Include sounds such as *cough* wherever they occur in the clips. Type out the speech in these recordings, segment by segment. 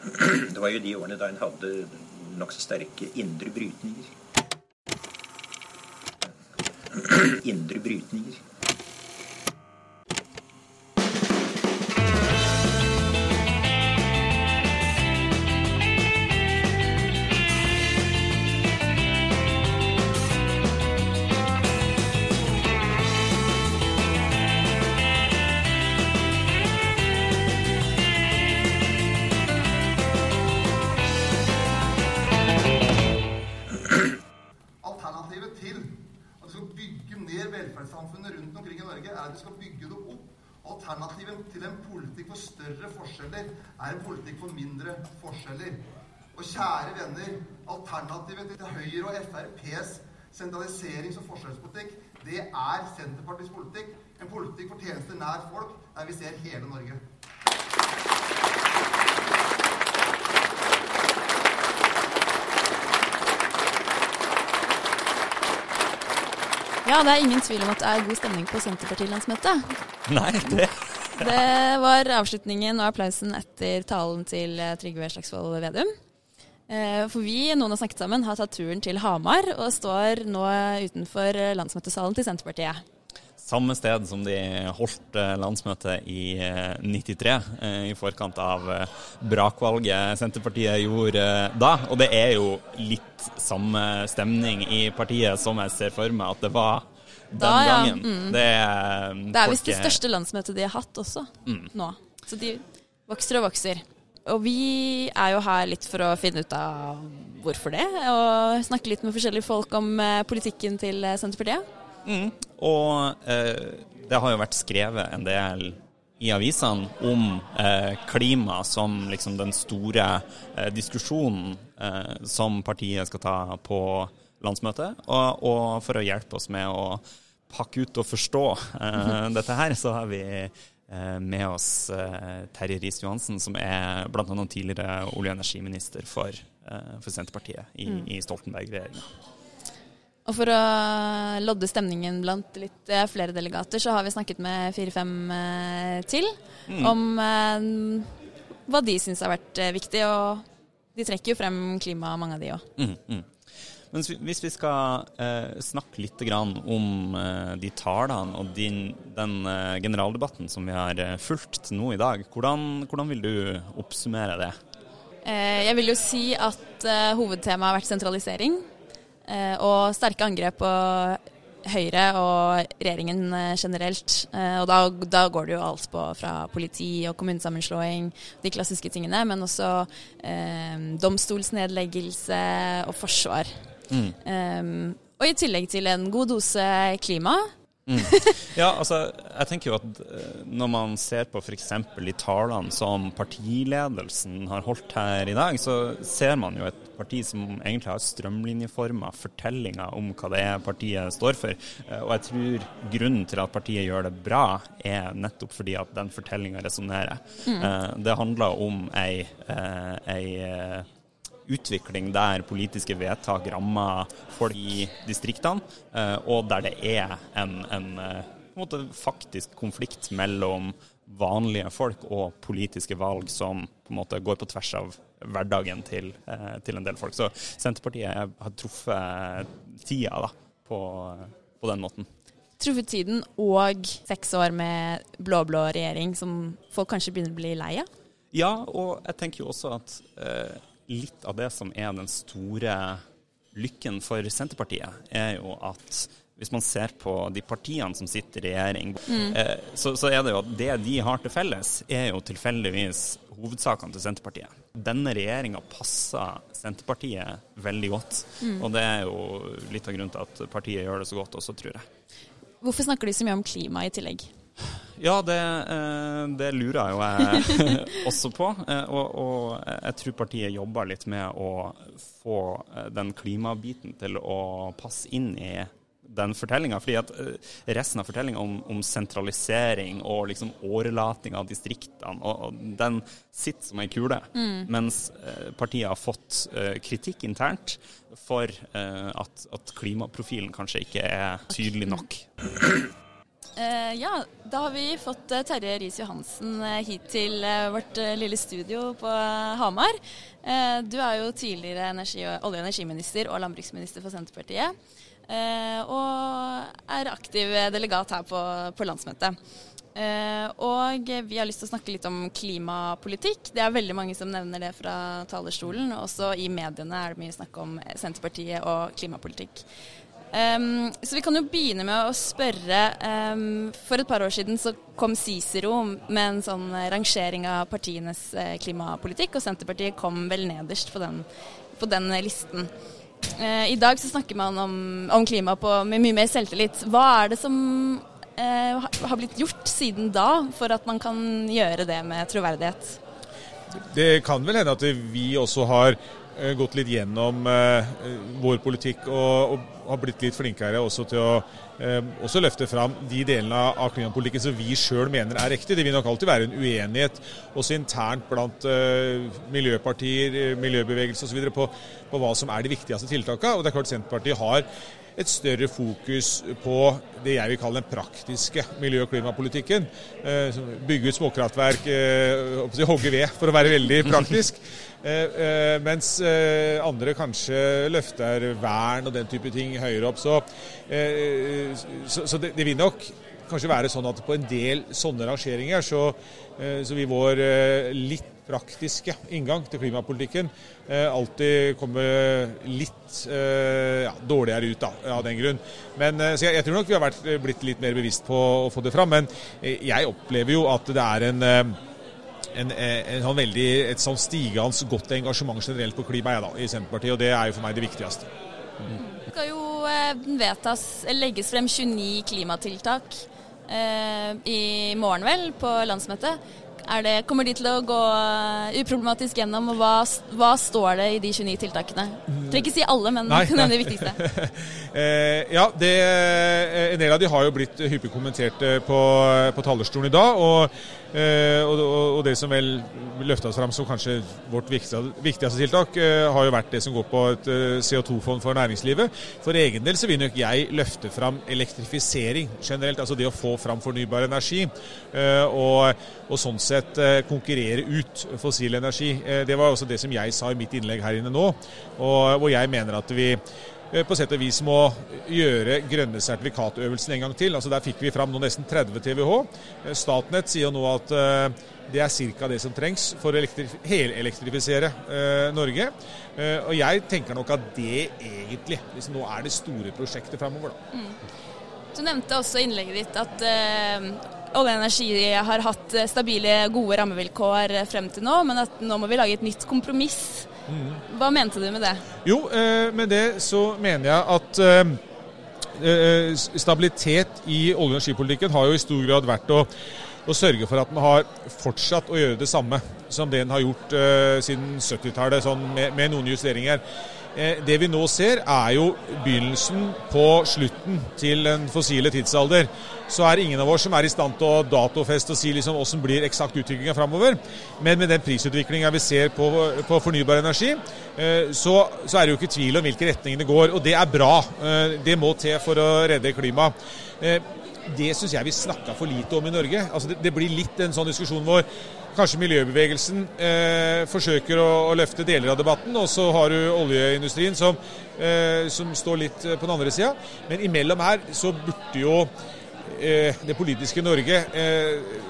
Det var jo de årene da en hadde nokså sterke indre brytninger. Indre brytninger. Senterpartiets politikk. En politikk for tjenester nær folk, der vi ser hele Norge. Ja, det er ingen tvil om at det er god stemning på Senterpartilandsmøtet. Nei, det Det var avslutningen og applausen etter talen til eh, Trygve Slagsvold Vedum. Eh, For vi, noen har snakket sammen, har tatt turen til Hamar og står nå utenfor eh, landsmøtesalen til Senterpartiet. Samme sted som de holdt eh, landsmøtet i eh, 93, eh, i forkant av eh, brakvalget Senterpartiet gjorde eh, da. Og det er jo litt samme stemning i partiet som jeg ser for meg at det var den Da, ja. gangen. Mm. Det er, Det er visst det største landsmøtet de har hatt også, Mm. nå. Så de vokser og vokser. Og vi er jo her litt for å finne ut av hvorfor det, og snakke litt med forskjellige folk om eh, politikken til eh, Senterpartiet. Mm. Og eh, det har jo vært skrevet en del i avisene om eh, klima som liksom den store eh, diskusjonen eh, som partiet skal ta på landsmøtet. Og, og for å hjelpe oss med å pakke ut og forstå eh, dette her, så har vi eh, med oss Terje Riis-Johansen, som er bl.a. tidligere olje- og energiminister for, for Senterpartiet i, Mm. i Stoltenberg-regjeringa. Og for å lodde stemningen blant litt eh, flere delegater, så har vi snakket med fire-fem eh, til Mm. om eh, hva de syns har vært viktig. Og de trekker jo frem klima, mange av de òg. Mm, mm. Men hvis vi- skal eh, snakke litt grann om eh, de talene og din, den eh, generaldebatten som vi har fulgt nå i dag, hvordan, hvordan vil du oppsummere det? Eh, jeg vil jo si at hovedtemaet har vært sentralisering. Eh, og sterke angrep på Høyre og regjeringen eh, generelt. Eh, og da, da går det jo alt på fra politi og kommunesammenslåing, de klassiske tingene, men også eh, domstolsnedleggelse og forsvar. Mm. Um, og i tillegg til en god dose klima. Mm. Ja, altså, jeg tenker jo at eh, når man ser på f.eks. de talene som partiledelsen har holdt her i dag, så ser man jo et parti som egentlig har strømlinjeforma fortellinger om hva det er partiet står for. Eh, Og jeg tror grunnen til at partiet gjør det bra, er nettopp fordi at den fortellinga resonnerer. Mm. Eh, Det handler om ei, ei utvikling der politiske vedtak rammer folk i distriktene, eh, og der det er en, en, eh, på en faktisk konflikt mellom vanlige folk og politiske valg som på en måte går på tvers av hverdagen til, eh, til en del folk. Så Senterpartiet er- har truffet tida da, på, på den måten. Truffet tiden og seks år med blå-blå regjering som folk kanskje begynner å bli lei av. Ja, og jeg tenker jo også at eh, litt av det som er den store lykken for Senterpartiet, er jo at hvis man ser på de partiene som sitter i regjering, Mm. eh, så, så er det jo at det de har til felles, er jo tilfeldigvis hovedsakene til Senterpartiet. Denne regjeringa passer Senterpartiet veldig godt, Mm. og det er jo litt av grunnen til at partiet gjør det så godt også, tror jeg. Hvorfor snakker de så mye om klima i tillegg? Ja, det, eh, det lurer jo *laughs* også på. Eh, Og, og jeg tror partiet jobber litt med å få eh, den klimabiten til å passe inn i den fortellinga. Fordi at eh, resten av fortellinga om, om sentralisering og liksom årelating av distriktene, og, og den sitter som ei kule. Mm. Mens eh, partiet har fått eh, kritikk internt for eh, at, at klimaprofilen kanskje ikke er tydelig nok. *clears throat* Eh, ja, da har vi fått eh, Terje Riis-Johansen eh, hit til vårt lille studio på Hamar. Du er jo tidligere energi- olje- og energiminister og landbruksminister for Senterpartiet. Og er aktiv delegat her på, på landsmøtet. Og vi har lyst til å snakke litt om klimapolitikk. Det er veldig mange som nevner det fra talerstolen. Også i mediene er det mye snakk om Senterpartiet og klimapolitikk. Um, så vi kan jo begynne med å spørre um, For et par år siden så kom Cicero med en sånn rangering av partienes uh, klimapolitikk, og Senterpartiet kom vel nederst på den, på den listen. Uh, I dag så snakker man om, om klima på, med mye mer selvtillit. Hva er det som uh, har blitt gjort siden da for at man kan gjøre det med troverdighet? Det kan vel hende at vi også har gått litt gjennom vår politikk og, og har blitt litt flinkere også til å eh, også løfte fram de delene av klimapolitikken som vi sjøl mener er riktig. Det vil nok alltid være en uenighet også internt blant eh, miljøpartier, eh, miljøbevegelse osv. På, på hva som er de viktigste tiltakene. Og det er klart Senterpartiet har et større fokus på det jeg vil kalle den praktiske miljø- og klimapolitikken. Eh, bygge ut småkraftverk, eh, hogge ved, for å være veldig praktisk. *laughs* Eh, mens andre kanskje løfter vern og den type ting høyere opp. Så, så, så det, det, vil nok kanskje være sånn at på en del sånne rangeringer så, så vil vår litt praktiske inngang til klimapolitikken alltid kommer litt ja, dårligere ut da, av den grunn. Men, så jeg, jeg, tror nok vi har vært, blitt litt mer bevisst på å få det fram. Men jeg opplever jo at det er en en, en, en veldig, et sånn stigende godt engasjement generelt på klima da, i Senterpartiet, og det er jo for meg det viktigste. Mm. Det skal jo eh, vedtas, legges frem 29 klimatiltak eh, i morgen, vel, på landsmøtet. Det, kommer de til å gå eh, uproblematisk gjennom, og hva, hva står det i de 29 tiltakene? Jeg trenger ikke si alle, men nei, *laughs* nei. det viktigste. *laughs* eh, ja, det, eh, en del av de har jo blitt hyppig kommentert på, på talerstolen i dag. og Eh, og, og, det som vel løftes fram som kanskje vårt viktigste, viktigste tiltak, har jo vært det som går på et eh, CO2-fond for næringslivet. For egen del så vil nok jeg løfte fram elektrifisering generelt, altså det å få fram fornybar energi. Og, og sånn sett konkurrere ut fossil energi. Det var også det som jeg sa i mitt innlegg her inne nå, og hvor jeg mener at vi Eh, på sett og vis må gjøre grønne sertifikatøvelsen en gang til. Altså Der fikk vi fram nå nesten 30 TWh. Eh, Statnett sier nå at eh, det er ca. det som trengs for å helelektrifisere eh, Norge. Eh, og jeg tenker nok at det egentlig liksom nå er det store prosjektet framover. Mm. Du nevnte også i innlegget ditt at eh, Olje og Energi har hatt stabile, gode rammevilkår frem til nå, men at nå må vi lage et nytt kompromiss hva mente du med det? Jo, eh, med det så mener jeg at eh, eh, stabilitet i olje- og energipolitikken har jo i stor grad vært å, å sørge for at man har fortsatt å gjøre det samme som det den har gjort siden 70-tallet, sånn med, med noen justeringer. Eh, det vi nå ser, er jo begynnelsen på slutten til den fossile tidsalder. Så er det ingen av oss som er i stand til å datofeste og si liksom hvordan blir eksakt utviklinga framover. Men med den prisutviklinga vi ser på, på fornybar energi, eh, så, så, er det jo ikke tvil om hvilke retninger det går. Og det er bra. Eh, det må til for å redde klimaet. Det syns jeg vi snakka for lite om i Norge. Altså det, det blir litt en sånn diskusjon hvor kanskje miljøbevegelsen eh, forsøker å, å, løfte deler av debatten, og så har du oljeindustrien som, eh, som står litt på den andre sida. Men imellom her så burde jo eh, det politiske Norge eh,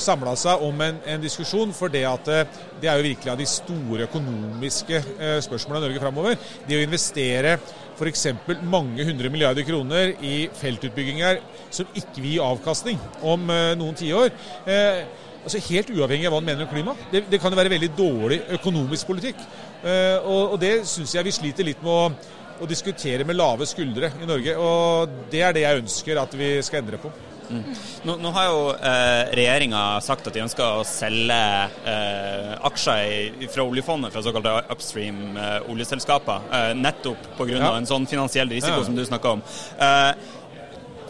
samla seg om en, en, diskusjon, for det at eh, det er jo virkelig av de store økonomiske eh, spørsmålene i Norge framover. Det å investere f.eks. mange hundre milliarder kroner i feltutbygginger som ikke vil gi avkastning om eh, noen tiår. Eh, altså Helt uavhengig av hva han mener om klima. Det, det kan jo være veldig dårlig økonomisk politikk. Eh, og, og, det syns jeg vi sliter litt med å, å, diskutere med lave skuldre i Norge. Og det er det jeg ønsker at vi skal endre på. Mm. Nå, nå, har jo eh, regjeringa sagt at de ønsker å selge eh, aksjer i, fra oljefondet fra såkalte upstream eh, oljeselskaper, eh, nettopp pga. Ja. en sånn finansiell risiko ja. som du snakka om. Eh,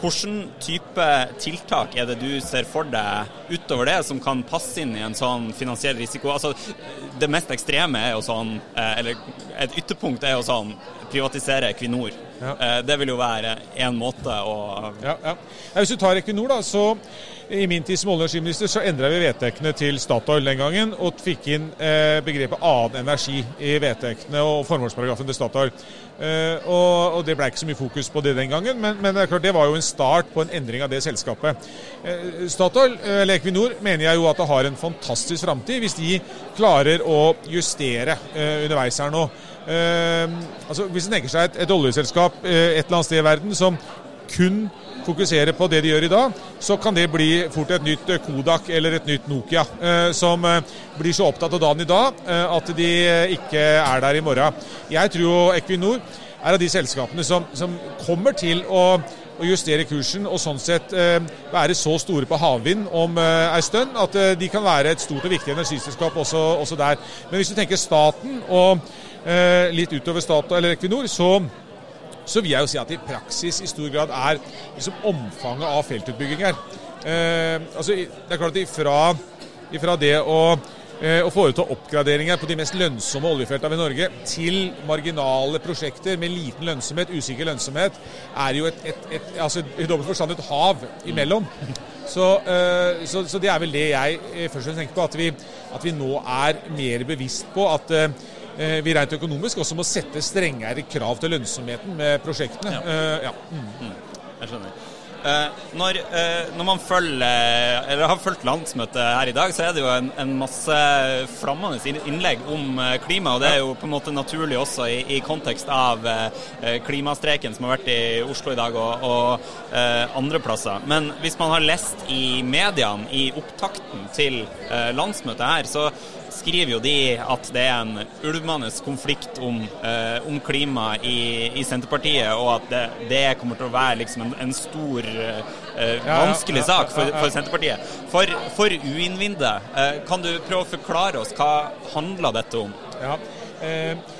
hvilken type tiltak er det du ser for deg utover det som kan passe inn i en sånn finansiell risiko? Altså, det mest ekstreme er jo sånn, eh, eller et ytterpunkt er jo sånn privatisere Equinor. Ja. Eh, det vil jo være én måte å ja, ja. Hvis du tar Equinor, da, så i min tid som olje- og energiminister så endra vi vedtektene til Statoil den gangen, og fikk inn eh, begrepet annen energi i vedtektene og formålsparagrafen til Statoil. Eh, og, og, Det ble ikke så mye fokus på det den gangen, men, men det, klart, det, var jo en start på en endring av det selskapet. Uh, Statoil, eh, eller Equinor, mener jeg jo at det har en fantastisk framtid hvis de klarer å justere uh, underveis her nå. Altså, hvis en tenker seg et, et oljeselskap et eller annet sted i verden som kun fokusere på det de gjør i dag, så kan det bli fort et nytt eh, Kodak eller et nytt Nokia, eh, som eh, blir så opptatt av dagen i dag at de ikke er der i morgen. Jeg tror Equinor er av de selskapene som, som kommer til å, å, justere kursen og sånn sett være så store på havvind om eh, stund at de kan være et stort og viktig energiselskap også, også der. Men hvis du tenker staten og litt utover staten eller Equinor, så så vil jeg jo si at i praksis i stor grad er liksom omfanget av feltutbygginger. Eh, altså, det er klart ifra, ifra det å eh, å foreta oppgraderinger på de mest lønnsomme oljefeltene i Norge til marginale prosjekter med liten lønnsomhet, usikker lønnsomhet, er jo et, et, et, altså, i dobbelt forstand et hav imellom. Så, uh, så, så, det er vel det jeg først og fremst tenker på. At vi, at vi nå er mer bevisst på at Eh, vi rent økonomisk også må sette strengere krav til lønnsomheten med prosjektene. Ja. Uh, ja. Mm. Mm. Jeg skjønner. Uh, når, når, man følger, eller har fulgt landsmøtet her i dag, så er det jo en, en masse flammende innlegg om klima. og Det er jo på en måte naturlig også i, i kontekst av klimastreiken som har vært i Oslo i dag og, og andre plasser. Men hvis man har lest i mediene i opptakten til landsmøtet her, så skriver jo de at det er en ulmende konflikt om, eh, om klima i, i, Senterpartiet, og at det, det, kommer til å være liksom en, en stor, eh, vanskelig sak for, for Senterpartiet. For, for uinnvidde, eh, kan du prøve å forklare oss hva handler dette om? Ja, eh,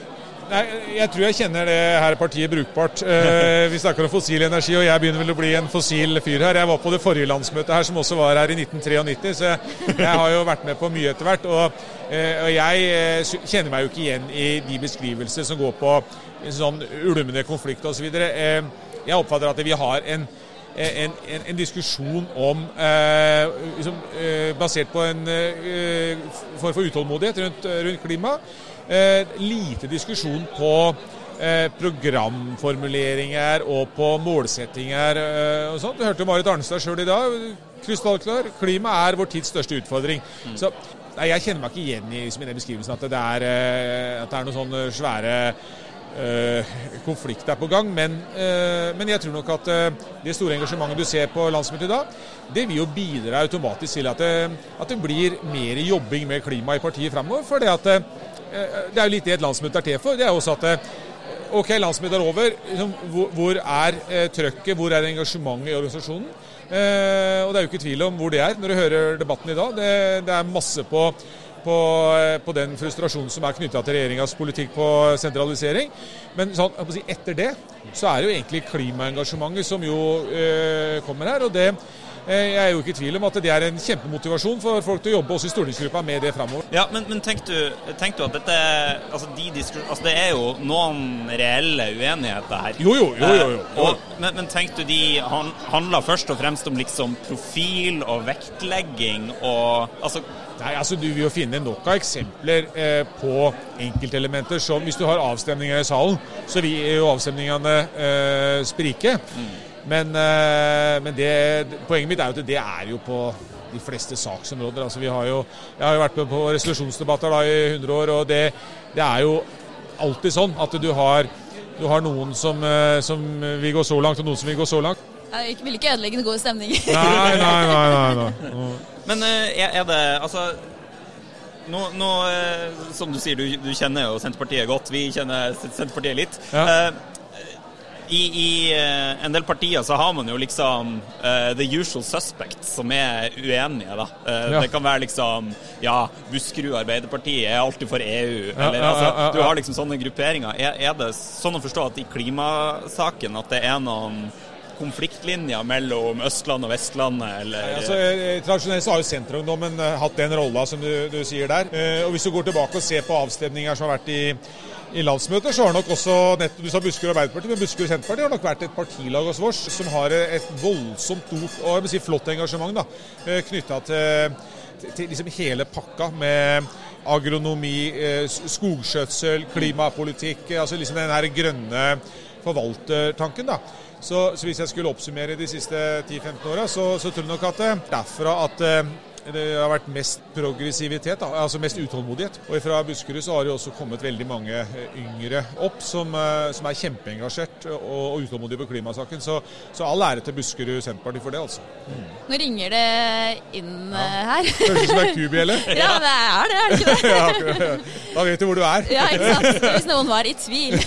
Nei, Jeg tror jeg kjenner det her partiet brukbart. Eh, *laughs* vi snakker om fossil energi, og jeg begynner vel å bli en fossil fyr her. Jeg var på det forrige landsmøtet her, som også var her i 1993, så jeg, jeg har jo vært med på mye etter hvert. Og, eh, og jeg eh, kjenner meg jo ikke igjen i de beskrivelser som går på sånn ulmende konflikt osv. Eh, jeg oppfatter at vi har en en, en, en, diskusjon om eh, liksom, eh, Basert på en eh, form for utålmodighet rundt, rundt klima. Eh, lite diskusjon på eh, programformuleringer og på målsettinger. Eh, og sånt. Du hørte Marit Arnstad sjøl i dag. Krystallklar. Klima er vår tids største utfordring. Mm. Så nei, Jeg kjenner meg ikke igjen i, i den beskrivelsen at det er, at det er noen sånne svære konflikt er på gang. Men, uh, men, jeg tror nok at uh, det store engasjementet du ser på landsmøtet i dag, det vil jo bidra automatisk til at det, at det blir mer jobbing med klima i partiet fremover. For det, at, det er jo litt det et landsmøte er til for. Det er også at OK, landsmøtet er over. Liksom, hvor, er trøkket, hvor er engasjementet i organisasjonen? og det er jo ikke tvil om hvor det er når du hører debatten i dag. Det, det er masse på på, på, den frustrasjonen som er knytta til regjeringas politikk på sentralisering. Men sånn, si, etter det så er det jo egentlig klimaengasjementet som jo eh, kommer her. og det eh, jeg er jo ikke i tvil om at det er en kjempemotivasjon for folk til å jobbe også i stortingsgruppa med det framover. Ja, men, men tenk, du, tenk, du, at dette altså, de altså, Det er jo noen reelle uenigheter her. Jo, jo, jo. jo, jo. Eh, og, men, men, tenk du, de handler først og fremst om liksom profil og vektlegging og altså Nei, altså Du vil jo finne nok av eksempler eh, på enkeltelementer som Hvis du har avstemninger i salen, så vil jo avstemningene eh, sprike. Mm. Men, eh, men det, poenget mitt er jo at det er jo på de fleste saksområder. Altså, vi har jo, jeg har jo vært med på resolusjonsdebatter da, i 100 år, og det, det, er jo alltid sånn at du har, du har noen som, eh, som vil gå så langt, og noen som vil gå så langt. Jeg vil ikke ødelegge den gode stemningen. nei, nei, nei, nei, nei. Men eh, er det Altså nå, nå, eh, som du sier, du, du, kjenner jo Senterpartiet godt. Vi kjenner Senterpartiet litt. Ja. Uh, i, i uh, en del partier så har man jo liksom uh, the usual suspects som er uenige, da. Ja. Det kan være liksom Ja, Buskerud Arbeiderparti er alltid for EU. Ja, eller, altså, du har liksom sånne grupperinger. Er, er, det sånn å forstå at i klimasaken at det er noen konfliktlinjer mellom Østland og Vestlandet, eller Altså, eh, Tradisjonelt så har jo Senterungdommen eh, hatt den rolla som du, du sier der. Eh, og Hvis du går tilbake og ser på avstemninger som har vært i, i landsmøter, så har nok også nettopp, du sa Buskerud Arbeiderparti, men Buskerud Senterparti har nok vært et partilag hos oss som har et voldsomt stort og jeg vil si flott engasjement da, knytta til, til, liksom hele pakka med agronomi, skogskjøtsel, klimapolitikk. altså liksom den her grønne forvaltertanken. da. Så, så, hvis jeg skulle oppsummere de siste 10-15 åra, så, så, tror jeg nok at det er derfra at eh, det har vært mest progressivitet, altså mest utålmodighet. Og fra Buskerud så har det også kommet veldig mange eh, yngre opp som, eh, som er kjempeengasjert og, og utålmodige på klimasaken. Så, så, all ære til Buskerud Senterparti for det, altså. Mm. Nå ringer det inn ja. Eh, her. *laughs* Høres ut som det er kubjelle. *laughs* ja, det er det, er det ikke det? *laughs* ja, da vet du hvor du er. ja, ikke sant. Hvis noen var i tvil.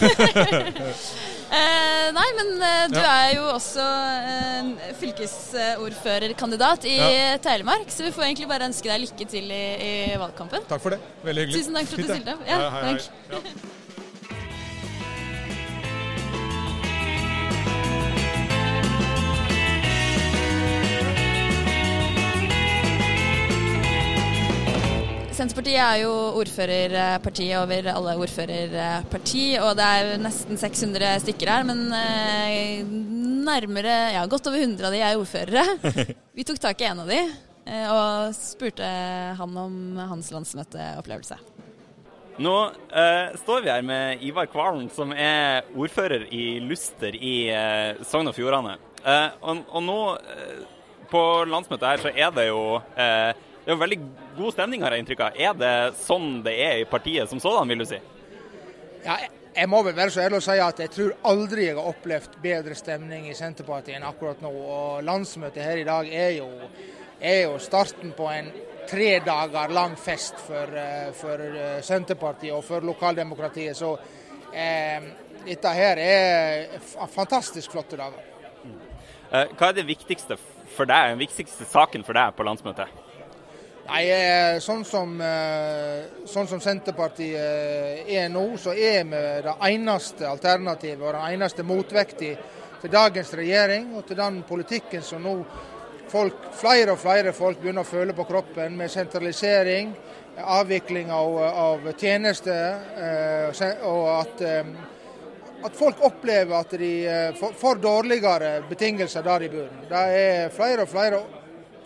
Eh, nei, men eh, du ja. er jo også eh, fylkesordførerkandidat i ja. Telemark, så vi får egentlig bare ønske deg lykke til i, i valgkampen. Takk for det. Veldig hyggelig. Tusen takk for at du stilte opp. Ja, hei, hei, hei. Senterpartiet er jo ordførerpartiet over alle ordførerparti, og det er nesten 600 stykker her. Men eh, nærmere, ja, godt over 100 av de er ordførere. *laughs* Vi tok tak i en av de eh, og spurte han om hans landsmøteopplevelse. Nå eh, står vi her med Ivar Kvalen, som er ordfører i Luster i eh, Sogn og Fjordane. Eh, og, og, nå eh, på landsmøtet her så er det jo det er jo veldig god stemning, har jeg inntrykk av. Er det sånn det er i partiet som sådan, vil du si? Ja, jeg må vel være så ærlig å si at jeg tror aldri jeg har opplevd bedre stemning i Senterpartiet enn akkurat nå. Og Landsmøtet her i dag er jo, er jo starten på en tre dager lang fest for, eh, for eh, Senterpartiet og for lokaldemokratiet. Så eh, dette her er fantastisk flotte dager. Eh, hva er det viktigste for deg, den viktigste saken for deg på landsmøtet? Nei, eh, sånn som, eh, sånn som, Senterpartiet eh, er nå, så er vi det eneste alternativet og den eneste motvektig til dagens regjering og til den politikken som nå folk, flere og flere folk begynner å føle på kroppen, med sentralisering, avvikling av, av tjenester, og at, at folk opplever at de får dårligere betingelser der de bor. Det er flere og flere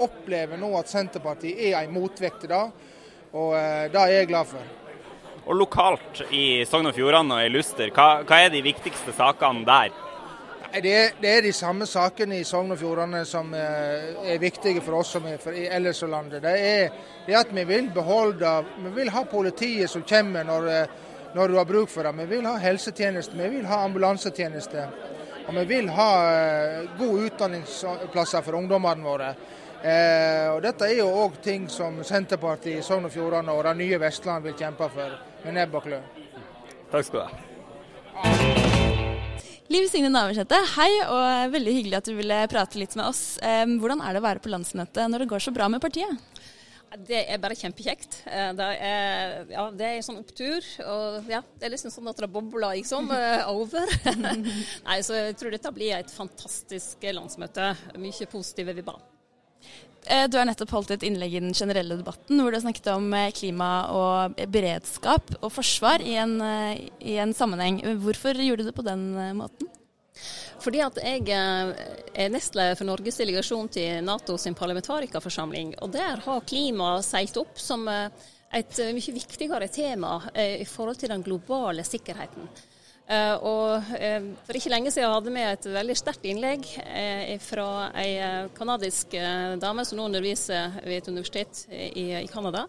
opplever nå at Senterpartiet er en motvekt til det, og eh, det er jeg glad for. Og Lokalt i Sogn og Fjordane og i Luster, hva, hva er de viktigste sakene der? Det er, det er, de samme sakene i Sogn og Fjordane som eh, er viktige for oss som er for ellers i landet. Det er, det at vi vil beholde Vi vil ha politiet som kommer når, eh, når du har bruk for det. Vi vil ha helsetjeneste, vi vil ha ambulansetjeneste. Og vi vil ha gode utdanningsplasser for ungdommene våre. Eh, og Dette er jo òg ting som Senterpartiet i Sogn og Fjordane og det nye Vestland vil kjempe for med nebb og klør. Takk skal du ha. Liv Signe Navarsete, hei og veldig hyggelig at du ville prate litt med oss. Eh, hvordan er det å være på landsmøtet når det går så bra med partiet? Det er bare kjempekjekt. Eh, det er, ja, det er en sånn opptur. Og ja, det er liksom sånn at det bobler liksom over. *laughs* Nei, så jeg tror dette blir et fantastisk landsmøte. Mye positive vibber. Eh, du har nettopp holdt et innlegg i den generelle debatten hvor du har snakket om eh, klima og beredskap og forsvar i en, eh, i en sammenheng. Hvorfor gjorde du det på den måten? Fordi at jeg er nestleder for Norges delegasjon til NATO sin parlamentarikerforsamling. Og der har klima seilt opp som et mye viktigere tema i forhold til den globale sikkerheten. Uh, og uh, For ikke lenge siden hadde vi et veldig sterkt innlegg uh, fra ei kanadisk dame som nå underviser ved et universitet i, Canada,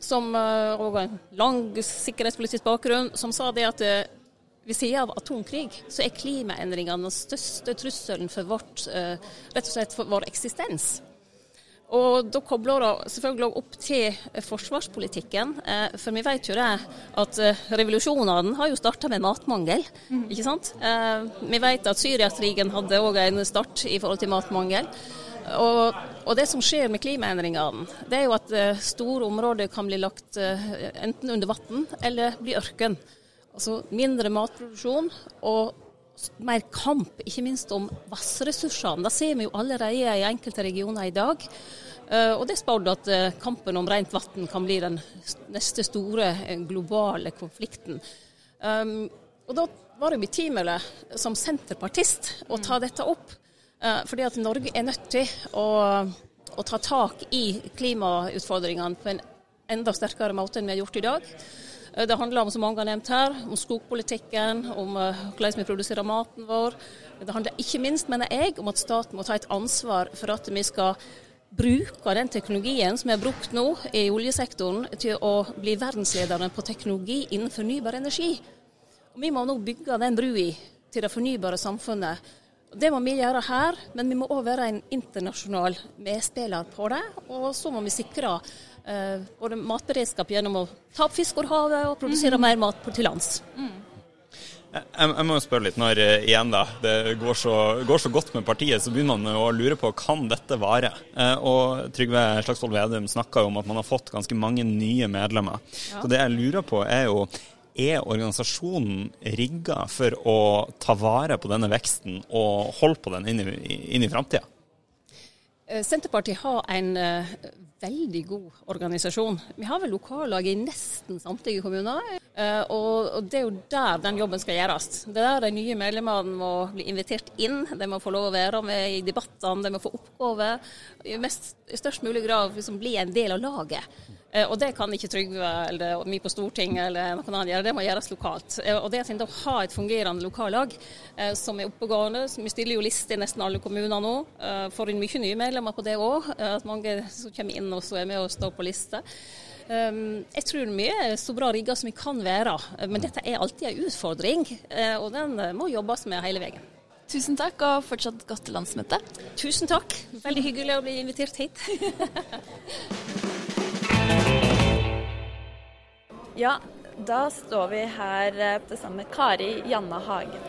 som har en lang sikkerhetspolitisk bakgrunn, som sa det at ved siden av atomkrig, så er klimaendringene den største trusselen for vårt, rett og slett for vår eksistens. Og da kobler det selvfølgelig opp til forsvarspolitikken. Eh, for vi vet jo det at eh, revolusjonene har jo starta med matmangel, mm. ikke sant. Eh, vi vet at Syriakrigen hadde òg en start i forhold til matmangel. Og, og, det som skjer med klimaendringene, det er jo at store områder kan bli lagt enten under vann eller bli ørken. Altså mindre matproduksjon og mer kamp, ikke minst om vannressursene. Det ser vi jo allerede i enkelte regioner i dag. Uh, og det er spådd at uh, kampen om rent vann kan bli den neste store uh, globale konflikten. Um, og da var det betimelig som senterpartist å ta dette opp. fordi at Norge er nødt til å, å ta tak i klimautfordringene på en enda sterkere måte enn vi har gjort i dag. Eh, det handler om, som mange har nevnt her, om skogpolitikken, om uh, hvordan vi produserer maten vår. Det handler ikke minst, mener jeg, om at staten må ta et ansvar for at vi skal bruke den teknologien som vi har brukt nå i oljesektoren, til å bli verdensledende på teknologi innen fornybar energi. Og vi må nå bygge den brua til det fornybare samfunnet. Det må vi gjøre her, men vi må òg være en internasjonal medspiller på det. Og så må vi sikre eh, både matberedskap gjennom å ta opp fisk over havet og produsere mm. mer mat til lands. Mm. Jeg, jeg, må jo spørre litt når uh, igjen da, det går så, går så, godt med partiet, så begynner man å lure på kan dette vare. Uh, og Trygve Slagsvold Vedum snakka jo om at man har fått ganske mange nye medlemmer. Ja. Så det jeg lurer på er jo er organisasjonen rigga for å ta vare på denne veksten og holde på den inn i, inn i framtida? Eh, Senterpartiet har en veldig god organisasjon. Vi har vel lokallag i nesten samtlige kommuner. Eh, og det er jo der den jobben skal gjøres. Det er der de nye medlemmene må bli invitert inn. De må få lov å være med i debattene, de må få oppgaver. I, i størst mulig grad liksom bli en del av laget. Eh, og det kan ikke Trygve eller vi på Stortinget eller noen annen gjøre, det må gjøres lokalt. Eh, og det å ha et fungerende lokallag som er oppegående, vi stiller jo liste i nesten alle kommuner nå, får inn mye nye medlemmer på det òg. At mange som kommer inn og er med og står på liste. Um, jeg tror vi er så bra rigga som vi kan være, men dette er alltid en utfordring. Og den må jobbes med hele veien. Tusen takk, og fortsatt godt landsmøte. Tusen takk. Veldig hyggelig å bli invitert hit. *laughs* ja, da står vi her det sammen med Kari Janna Hagen.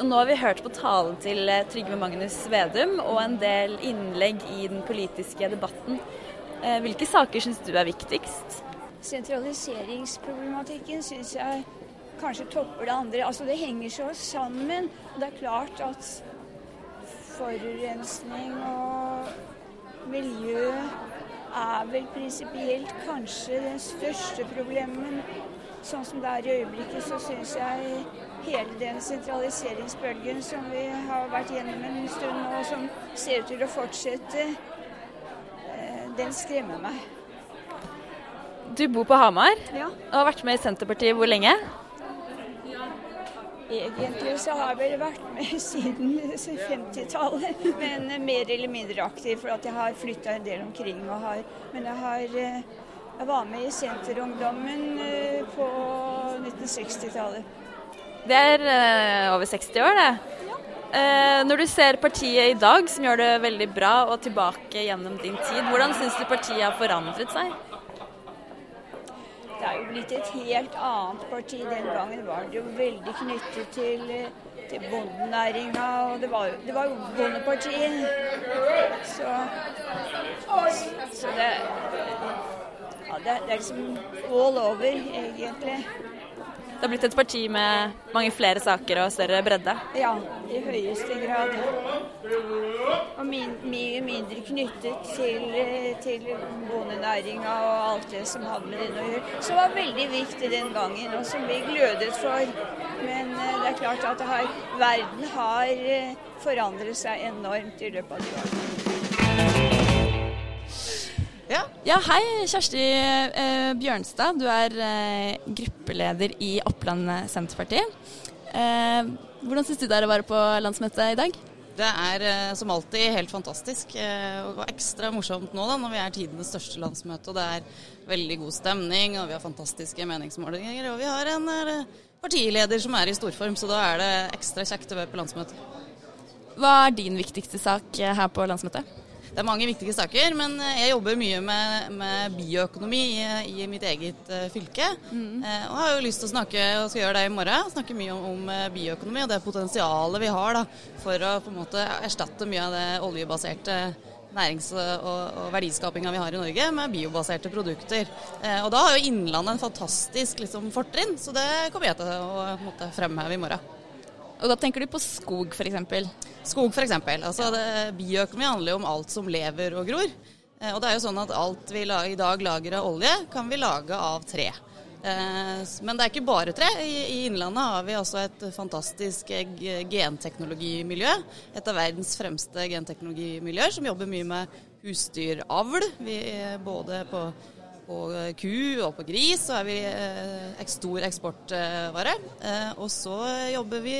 Og nå har vi hørt på talen til Trygve Magnus Vedum og en del innlegg i den politiske debatten. Eh, hvilke saker syns du er viktigst? Sentraliseringsproblematikken syns jeg kanskje topper det andre. Altså Det henger så sammen. Det er klart at forurensning og miljø er vel prinsipielt kanskje den største problemen. Men sånn som det er i øyeblikket, så syns jeg hele den sentraliseringsbølgen som vi har vært gjennom en stund nå, som ser ut til å fortsette, den skremmer meg. Du bor på Hamar ja. og har vært med i Senterpartiet hvor lenge? Egentlig så har jeg vel vært med *laughs* siden 50-tallet, men mer eller mindre aktiv. For at jeg har flytta en del omkring. Har, men jeg, har, eh, jeg var med i Senterungdommen eh, på 1960-tallet. Det er eh, over 60 år, det? Ja. når du ser partiet i dag, som gjør det veldig bra, og tilbake gjennom din tid, hvordan syns du partiet har forandret seg? Det er jo blitt et helt annet parti. Den gangen var det jo veldig knyttet til, til bondenæringa, og det var, det var jo Bondepartiet. Så, så det, ja, det, det er liksom all over, egentlig. Det har blitt et parti med mange flere saker og større bredde? Ja, i høyeste grad. Og mye mindre knyttet til, til bondenæringa og alt det som hadde med den å gjøre. Som var veldig viktig den gangen, og som vi glødet for. Men eh, det er klart at har, verden har eh, forandret seg enormt i løpet av de årene. Ja. ja hei, Kjersti eh, Bjørnstad. Du er eh, gruppeleder i Oppland Senterparti. Eh, hvordan syns du det er å være på landsmøtet i dag? Det er eh, som alltid helt fantastisk. Eh, og ekstra morsomt nå da, når vi er tidenes største landsmøte. og Det er veldig god stemning, og vi har fantastiske meningsmålinger. Og vi har en eh, partileder som er i storform, så da er det ekstra kjekt å være på landsmøtet. Hva er din viktigste sak her på landsmøtet? Det er mange viktige saker, men eh, jeg jobber mye med, med bioøkonomi i, i, mitt eget uh, fylke. Mm. Uh, og har jo lyst til å snakke, og skal gjøre det i morgen, snakke mye om, om bioøkonomi og det potensialet vi har da, for å på en måte erstatte mye av det oljebaserte nærings- og, og verdiskapinga vi har i Norge med biobaserte produkter. Eh, og da har jo Innlandet en fantastisk liksom, fortrinn, så det kommer jeg til å måtte, fremheve i morgen. Og da tenker du på skog f.eks.? Skog f.eks. Altså, bioøkonomi handler jo om alt som lever og gror. Eh, og det er jo sånn at alt vi i dag lager av olje, kan vi lage av tre. Eh, men det er ikke bare tre. I Innlandet har vi også et fantastisk genteknologimiljø. Et av verdens fremste genteknologimiljøer som jobber mye med husdyravl. Vi, både på på ku og på gris så er vi stor eksportvare. Og så jobber vi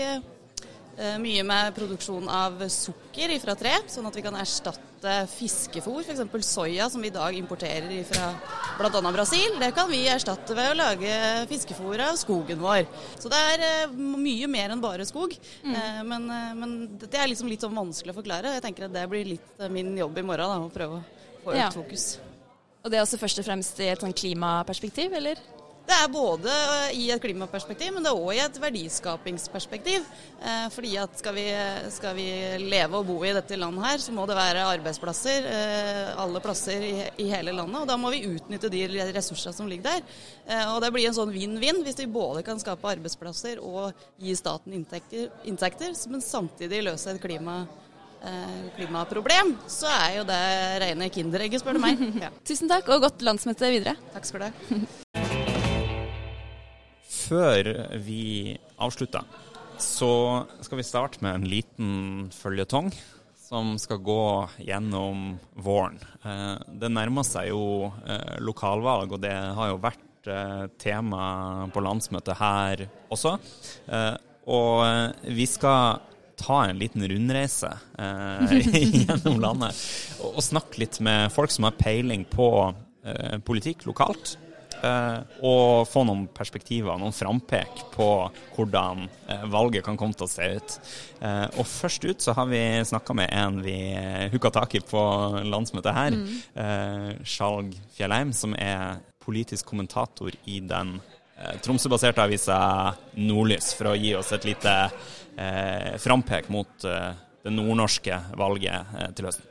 Eh, mye med produksjon av sukker fra tre, sånn at vi kan erstatte fiskefôr, f.eks. soya som vi i dag importerer fra bl.a. Brasil. Det kan vi erstatte ved å lage fiskefôr av skogen vår. Så det er eh, mye mer enn bare skog. Mm. Eh, men, men, det er liksom litt sånn vanskelig å forklare. Jeg tenker at det blir litt min jobb i morgen, da, å prøve å få økt ja. fokus. Og det er også først og fremst i et sånn klimaperspektiv, eller? Det er både eh, i et klimaperspektiv, men det er òg i et verdiskapingsperspektiv. Eh, fordi at skal vi, skal vi, leve og bo i dette landet her, så må det være arbeidsplasser eh, alle plasser i, i, hele landet. Og da må vi utnytte de ressursene som ligger der. Og det blir en sånn vinn-vinn hvis vi både kan skape arbeidsplasser og gi staten inntekter, inntekter men samtidig løse et klima, eh, klimaproblem, så er jo det rene kinderegget, spør du meg. *laughs* Ja. Tusen takk, og godt landsmøte videre. Takk skal du ha. *laughs* Før vi avslutter, så skal vi starte med en liten føljetong som skal gå gjennom våren. Eh, det nærmer seg jo eh, lokalvalg, og det har jo vært eh, tema på landsmøtet her også. Og vi skal ta en liten rundreise *laughs* gjennom landet og snakke litt med folk som har peiling på politikk lokalt. Eh, og få noen perspektiver, noen frampek på hvordan eh, valget kan komme til å se ut. Eh, og først ut så har vi snakka med en vi hooka tak i på landsmøtet her. Mm. Skjalg Fjellheim, som er politisk kommentator i den Tromsø-baserte avisa Nordlys, for å gi oss et lite eh, frampek mot eh, det nordnorske valget eh, til høsten.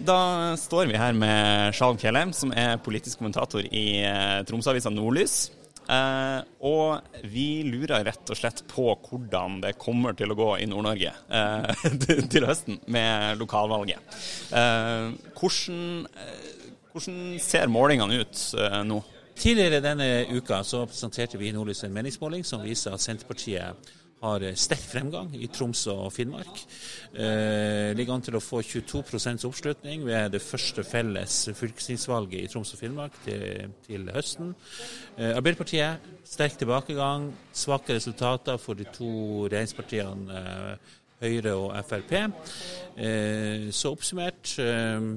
Da står vi her med Sjalm Kjellheim, som er politisk kommentator i eh, Tromsø-avisa Nordlys. Eh, og vi lurer rett og slett på hvordan det kommer til å gå i Nord-Norge eh, *laughs* til høsten med lokalvalget. Eh, hvordan, eh, hvordan, ser målingene ut eh, nå? Tidligere denne uka så presenterte vi i Nordlys en meningsmåling som viser at Senterpartiet har sterk fremgang i Troms og Finnmark. Eh, ligger an til å få 22 oppslutning ved det første felles fylkestingsvalget i Troms og Finnmark til, til høsten. Eh, Arbeiderpartiet sterk tilbakegang, svake resultater for de to regjeringspartiene eh, Høyre og Frp. Eh, så oppsummert eh,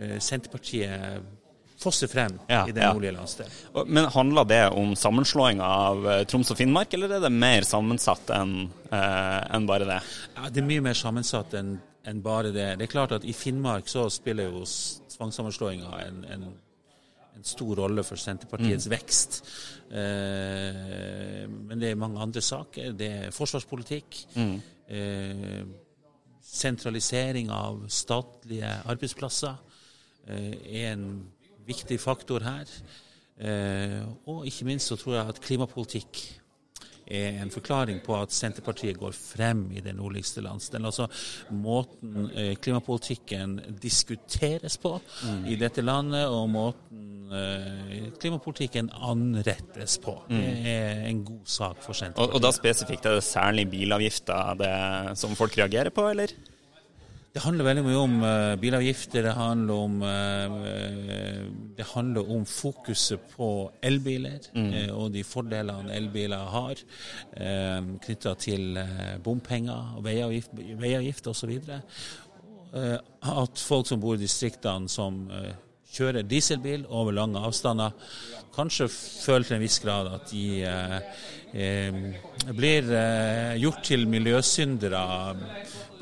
eh, Senterpartiet fosser frem ja, i den nordlige ja. landsdelen. Men Handler det om sammenslåinga av eh, Troms og Finnmark, eller er det mer sammensatt enn eh, en bare det? Ja, Det er mye mer sammensatt enn en bare det. Det er klart at I Finnmark så spiller jo tvangssammenslåinga en, en, en, stor rolle for Senterpartiets mm. vekst. Eh, men det er mange andre saker. Det er forsvarspolitikk. Mm. Eh, sentralisering av statlige arbeidsplasser eh, er en viktig faktor her. Eh, og ikke minst så tror jeg at klimapolitikk er en forklaring på at Senterpartiet går frem i den nordligste landsdelen. Altså måten eh, klimapolitikken diskuteres på mm. i dette landet, og måten eh, klimapolitikken anrettes på. Mm. Det er en god sak for Senterpartiet. Og, og da spesifikt er det særlig bilavgifter som folk reagerer på, eller? Det handler veldig mye om uh, bilavgifter. Det handler om, uh, det handler om fokuset på elbiler mm. uh, og de fordelene elbiler har uh, knytta til bompenger veiavgift, veiavgift osv. Uh, at folk som bor i distriktene som kjører dieselbil over lange avstander, kanskje føler til en viss grad at de blir gjort til miljøsyndere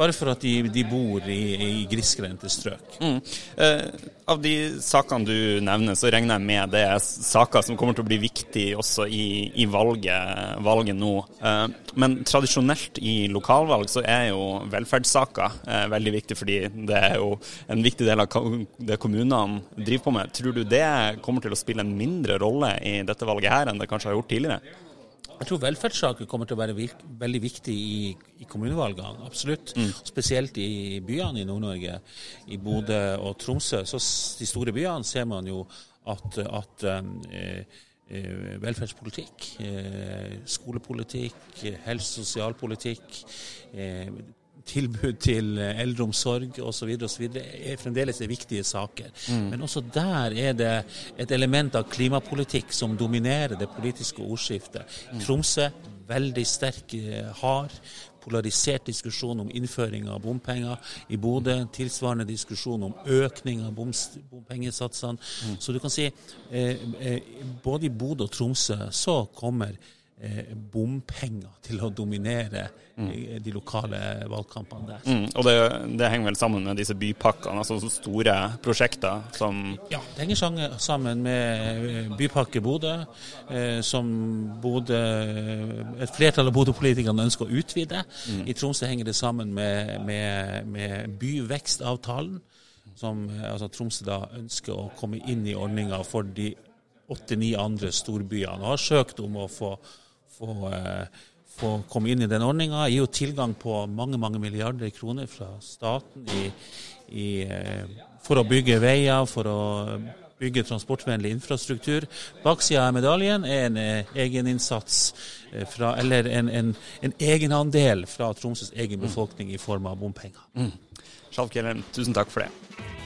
bare for at de, de bor i, i grisgrendte strøk. Mm. Eh, av de sakene du nevner, så regner jeg med det er saker som kommer til å bli viktig også i, i valget, valget, nå. Eh, men tradisjonelt i lokalvalg så er jo velferdssaker eh, veldig viktig, fordi det er jo en viktig del av det kommunene driver på med. Tror du det kommer til å spille en mindre rolle i dette valget her enn det kanskje har gjort tidligere? Jeg tror velferdssaker kommer til å være virk, veldig viktig i, i kommunevalgene, absolutt. Mm. Spesielt i byene i Nord-Norge, i Bodø og Tromsø. Så de store byene ser man jo at, at eh, eh velferdspolitikk, eh, skolepolitikk, helse- og sosialpolitikk, eh, tilbud til eldreomsorg osv. er fremdeles viktige saker. Mm. Men også der er det et element av klimapolitikk som dominerer det politiske ordskiftet. Mm. Tromsø veldig sterk, eh, hard, polarisert diskusjon om innføring av bompenger. I Bodø tilsvarende diskusjon om økning av bompengesatsene. Mm. Så du kan si eh, eh, både i Bodø og Tromsø så kommer Eh, bompenger til å dominere mm. de lokale valgkampene der. Mm, og det, det, henger vel sammen med disse bypakkene, altså store prosjekter som Ja, det henger sammen med eh, Bypakke Bodø, eh, som Bodø, et flertall av Bodø-politikerne ønsker å utvide. Mm. I Tromsø henger det sammen med, med, med byvekstavtalen, som altså, Tromsø da ønsker å komme inn i ordninga for de åtte-ni andre storbyene, og har søkt om å få få, eh, få komme inn i den ordninga. Gir jo tilgang på mange mange milliarder kroner fra staten i, i, eh, for å bygge veier, for å bygge transportvennlig infrastruktur. Baksida av medaljen er en eh, egeninnsats fra, eller en, en, en, egenandel fra Tromsøs egen befolkning i form av bompenger. Mm. Skjalv Kjellem, tusen takk for det.